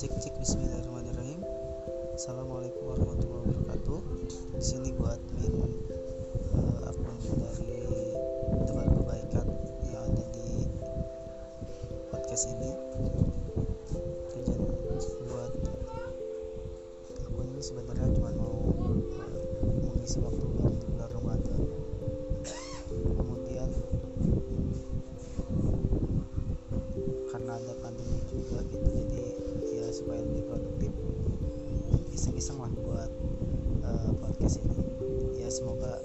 cek cek Bismillahirrahmanirrahim. Assalamualaikum warahmatullahi wabarakatuh. Di sini gua admin uh, akun dari teman kebaikan yang ada di podcast ini. Tujuan buat akun ini sebenarnya cuma mau uh, mengisi waktu luang di bulan Ramadan. Kemudian karena ada pandemi juga gitu iseng-iseng lah buat uh, podcast ini. Ya semoga